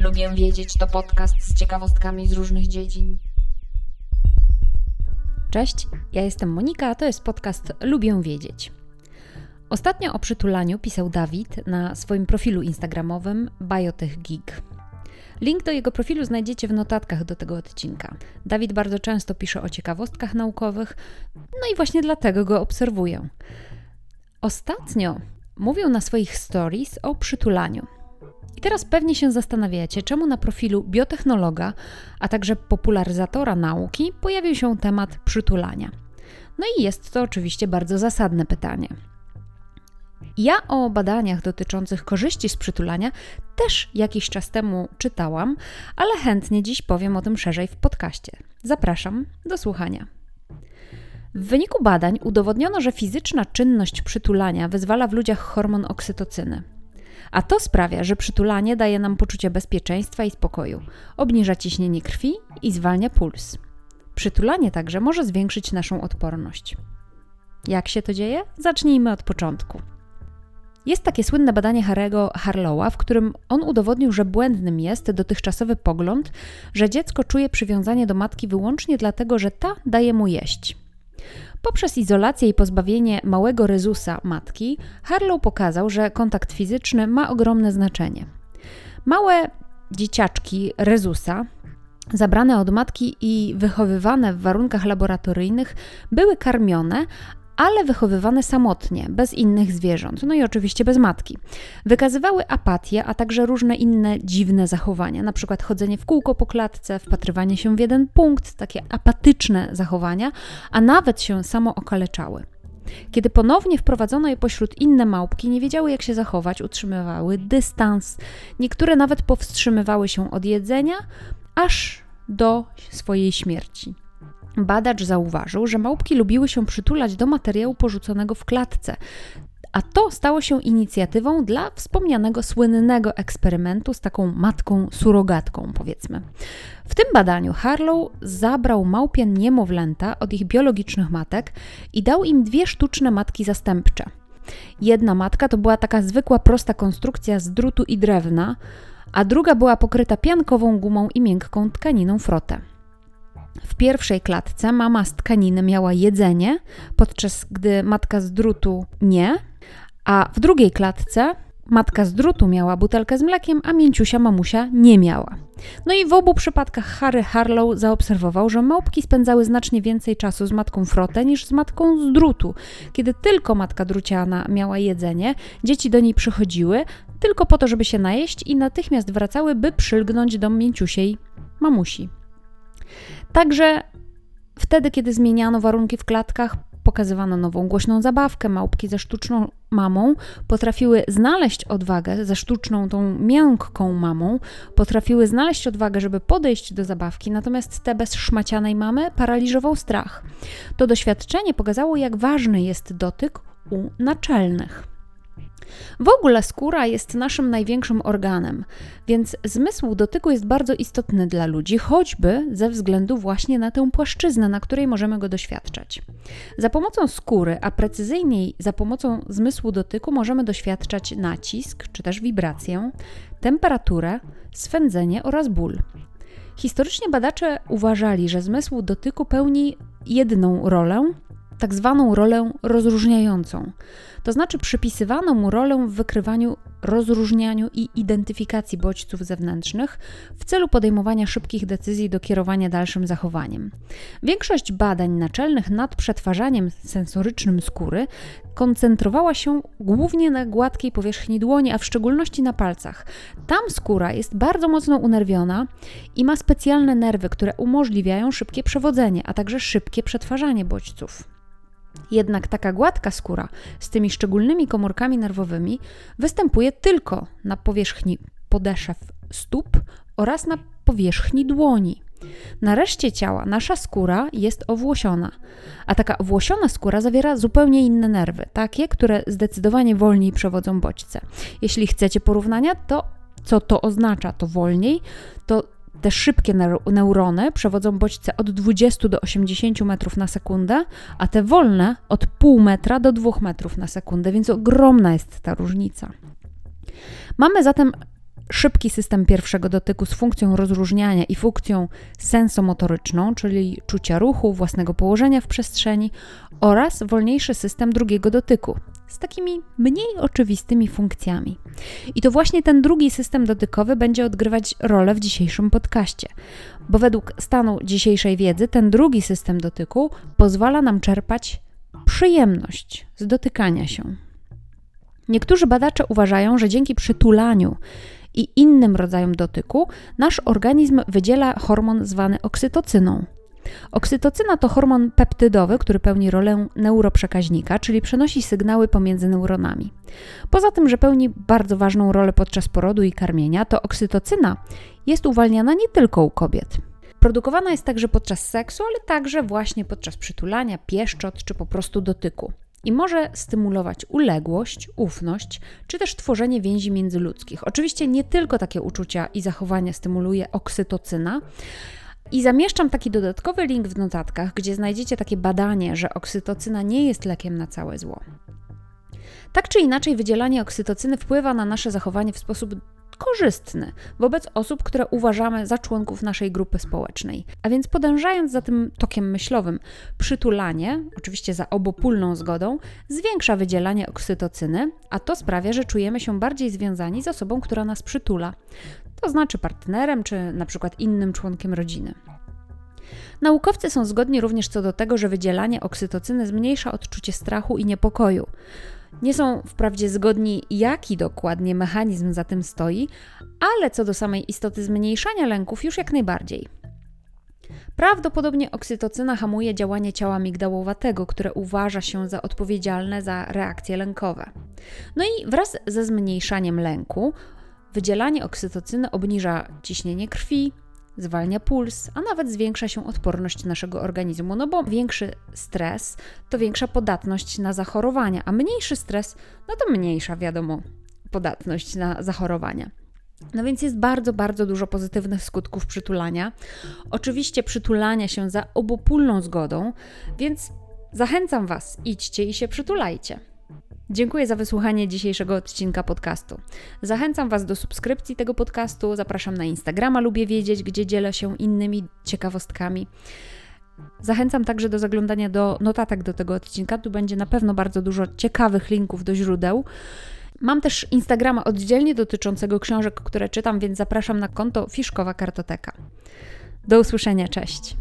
Lubię wiedzieć to podcast z ciekawostkami z różnych dziedzin. Cześć, ja jestem Monika, a to jest podcast Lubię wiedzieć. Ostatnio o przytulaniu pisał Dawid na swoim profilu instagramowym BiotechGeek. Link do jego profilu znajdziecie w notatkach do tego odcinka. Dawid bardzo często pisze o ciekawostkach naukowych, no i właśnie dlatego go obserwuję. Ostatnio mówił na swoich stories o przytulaniu. I teraz pewnie się zastanawiacie, czemu na profilu biotechnologa, a także popularyzatora nauki pojawił się temat przytulania. No i jest to oczywiście bardzo zasadne pytanie. Ja o badaniach dotyczących korzyści z przytulania też jakiś czas temu czytałam, ale chętnie dziś powiem o tym szerzej w podcaście. Zapraszam do słuchania. W wyniku badań udowodniono, że fizyczna czynność przytulania wyzwala w ludziach hormon oksytocyny. A to sprawia, że przytulanie daje nam poczucie bezpieczeństwa i spokoju, obniża ciśnienie krwi i zwalnia puls. Przytulanie także może zwiększyć naszą odporność. Jak się to dzieje? Zacznijmy od początku. Jest takie słynne badanie Harego Harlowa, w którym on udowodnił, że błędnym jest dotychczasowy pogląd, że dziecko czuje przywiązanie do matki wyłącznie dlatego, że ta daje mu jeść. Poprzez izolację i pozbawienie małego rezusa matki, Harlow pokazał, że kontakt fizyczny ma ogromne znaczenie. Małe dzieciaczki rezusa, zabrane od matki i wychowywane w warunkach laboratoryjnych, były karmione, ale wychowywane samotnie, bez innych zwierząt, no i oczywiście bez matki. Wykazywały apatię, a także różne inne dziwne zachowania, na przykład chodzenie w kółko po klatce, wpatrywanie się w jeden punkt, takie apatyczne zachowania, a nawet się samo okaleczały. Kiedy ponownie wprowadzono je pośród inne małpki, nie wiedziały jak się zachować, utrzymywały dystans. Niektóre nawet powstrzymywały się od jedzenia, aż do swojej śmierci. Badacz zauważył, że małpki lubiły się przytulać do materiału porzuconego w klatce, a to stało się inicjatywą dla wspomnianego słynnego eksperymentu z taką matką surogatką, powiedzmy. W tym badaniu Harlow zabrał małpie niemowlęta od ich biologicznych matek i dał im dwie sztuczne matki zastępcze. Jedna matka to była taka zwykła, prosta konstrukcja z drutu i drewna, a druga była pokryta piankową gumą i miękką tkaniną frotę. W pierwszej klatce mama z tkaniny miała jedzenie, podczas gdy matka z drutu nie, a w drugiej klatce matka z drutu miała butelkę z mlekiem, a mięciusia mamusia nie miała. No i w obu przypadkach Harry Harlow zaobserwował, że małpki spędzały znacznie więcej czasu z matką Frotę niż z matką z drutu. Kiedy tylko matka druciana miała jedzenie, dzieci do niej przychodziły tylko po to, żeby się najeść i natychmiast wracały, by przylgnąć do mięciusiej mamusi. Także wtedy, kiedy zmieniano warunki w klatkach, pokazywano nową głośną zabawkę, małpki ze sztuczną mamą potrafiły znaleźć odwagę, ze sztuczną tą miękką mamą, potrafiły znaleźć odwagę, żeby podejść do zabawki, natomiast te bez szmacianej mamy paraliżował strach. To doświadczenie pokazało, jak ważny jest dotyk u naczelnych. W ogóle skóra jest naszym największym organem, więc zmysł dotyku jest bardzo istotny dla ludzi, choćby ze względu właśnie na tę płaszczyznę, na której możemy go doświadczać. Za pomocą skóry, a precyzyjniej za pomocą zmysłu dotyku, możemy doświadczać nacisk czy też wibrację, temperaturę, swędzenie oraz ból. Historycznie badacze uważali, że zmysł dotyku pełni jedną rolę, tak zwaną rolę rozróżniającą. To znaczy przypisywano mu rolę w wykrywaniu, rozróżnianiu i identyfikacji bodźców zewnętrznych w celu podejmowania szybkich decyzji do kierowania dalszym zachowaniem. Większość badań naczelnych nad przetwarzaniem sensorycznym skóry koncentrowała się głównie na gładkiej powierzchni dłoni, a w szczególności na palcach. Tam skóra jest bardzo mocno unerwiona i ma specjalne nerwy, które umożliwiają szybkie przewodzenie, a także szybkie przetwarzanie bodźców. Jednak taka gładka skóra z tymi szczególnymi komórkami nerwowymi występuje tylko na powierzchni podeszew stóp oraz na powierzchni dłoni. Na reszcie ciała nasza skóra jest owłosiona, a taka owłosiona skóra zawiera zupełnie inne nerwy, takie, które zdecydowanie wolniej przewodzą bodźce. Jeśli chcecie porównania, to co to oznacza? To wolniej, to te szybkie neurony przewodzą bodźce od 20 do 80 metrów na sekundę, a te wolne od pół metra do 2 metrów na sekundę, więc ogromna jest ta różnica. Mamy zatem szybki system pierwszego dotyku z funkcją rozróżniania i funkcją sensomotoryczną, czyli czucia ruchu, własnego położenia w przestrzeni, oraz wolniejszy system drugiego dotyku z takimi mniej oczywistymi funkcjami. I to właśnie ten drugi system dotykowy będzie odgrywać rolę w dzisiejszym podcaście, bo według stanu dzisiejszej wiedzy ten drugi system dotyku pozwala nam czerpać przyjemność z dotykania się. Niektórzy badacze uważają, że dzięki przytulaniu i innym rodzajom dotyku nasz organizm wydziela hormon zwany oksytocyną. Oksytocyna to hormon peptydowy, który pełni rolę neuroprzekaźnika, czyli przenosi sygnały pomiędzy neuronami. Poza tym, że pełni bardzo ważną rolę podczas porodu i karmienia, to oksytocyna jest uwalniana nie tylko u kobiet. Produkowana jest także podczas seksu, ale także właśnie podczas przytulania, pieszczot czy po prostu dotyku i może stymulować uległość, ufność, czy też tworzenie więzi międzyludzkich. Oczywiście nie tylko takie uczucia i zachowania stymuluje oksytocyna. I zamieszczam taki dodatkowy link w notatkach, gdzie znajdziecie takie badanie, że oksytocyna nie jest lekiem na całe zło. Tak czy inaczej, wydzielanie oksytocyny wpływa na nasze zachowanie w sposób korzystny wobec osób, które uważamy za członków naszej grupy społecznej. A więc podążając za tym tokiem myślowym, przytulanie, oczywiście za obopólną zgodą, zwiększa wydzielanie oksytocyny, a to sprawia, że czujemy się bardziej związani z osobą, która nas przytula. To znaczy partnerem czy na przykład innym członkiem rodziny. Naukowcy są zgodni również co do tego, że wydzielanie oksytocyny zmniejsza odczucie strachu i niepokoju. Nie są wprawdzie zgodni, jaki dokładnie mechanizm za tym stoi, ale co do samej istoty zmniejszania lęków, już jak najbardziej. Prawdopodobnie oksytocyna hamuje działanie ciała migdałowatego, które uważa się za odpowiedzialne za reakcje lękowe. No i wraz ze zmniejszaniem lęku, wydzielanie oksytocyny obniża ciśnienie krwi, zwalnia puls, a nawet zwiększa się odporność naszego organizmu, no bo większy stres to większa podatność na zachorowania, a mniejszy stres, no to mniejsza, wiadomo, podatność na zachorowania. No więc jest bardzo, bardzo dużo pozytywnych skutków przytulania. Oczywiście przytulania się za obopólną zgodą, więc zachęcam Was, idźcie i się przytulajcie. Dziękuję za wysłuchanie dzisiejszego odcinka podcastu. Zachęcam Was do subskrypcji tego podcastu. Zapraszam na Instagrama Lubię Wiedzieć, gdzie dzielę się innymi ciekawostkami. Zachęcam także do zaglądania do notatek do tego odcinka. Tu będzie na pewno bardzo dużo ciekawych linków do źródeł. Mam też Instagrama oddzielnie dotyczącego książek, które czytam, więc zapraszam na konto Fiszkowa Kartoteka. Do usłyszenia, cześć.